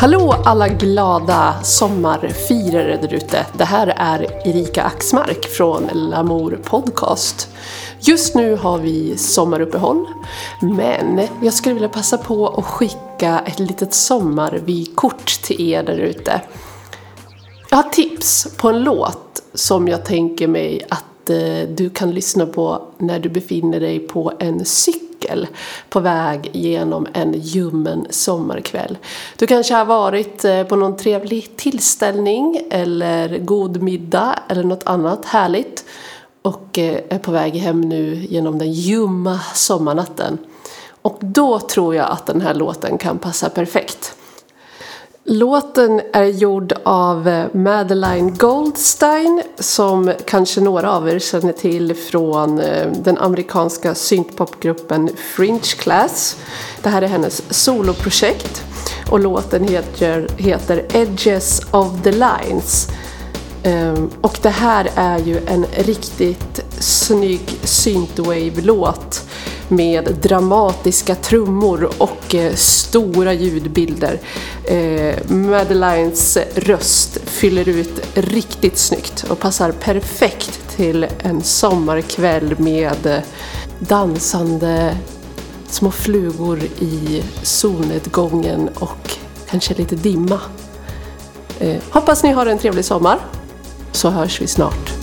Hallå alla glada sommarfirare där ute. Det här är Erika Axmark från Lamour Podcast. Just nu har vi sommaruppehåll, men jag skulle vilja passa på att skicka ett litet sommarvykort till er där ute. Jag har tips på en låt som jag tänker mig att eh, du kan lyssna på när du befinner dig på en cykel på väg genom en ljummen sommarkväll. Du kanske har varit eh, på någon trevlig tillställning eller god middag eller något annat härligt och eh, är på väg hem nu genom den ljumma sommarnatten. Och då tror jag att den här låten kan passa perfekt. Låten är gjord av eh, Madeline Madeleine Goldstein som kanske några av er känner till från eh, den amerikanska syntpopgruppen Fringe Class. Det här är hennes soloprojekt och låten heter, heter Edges of the Lines. Ehm, och det här är ju en riktigt snygg synthwave-låt med dramatiska trummor och eh, stora ljudbilder. Eh, Madelines Madeleines röst fyller ut riktigt snyggt och passar perfekt till en sommarkväll med eh, dansande små flugor i solnedgången och kanske lite dimma. Eh, hoppas ni har en trevlig sommar så hörs vi snart.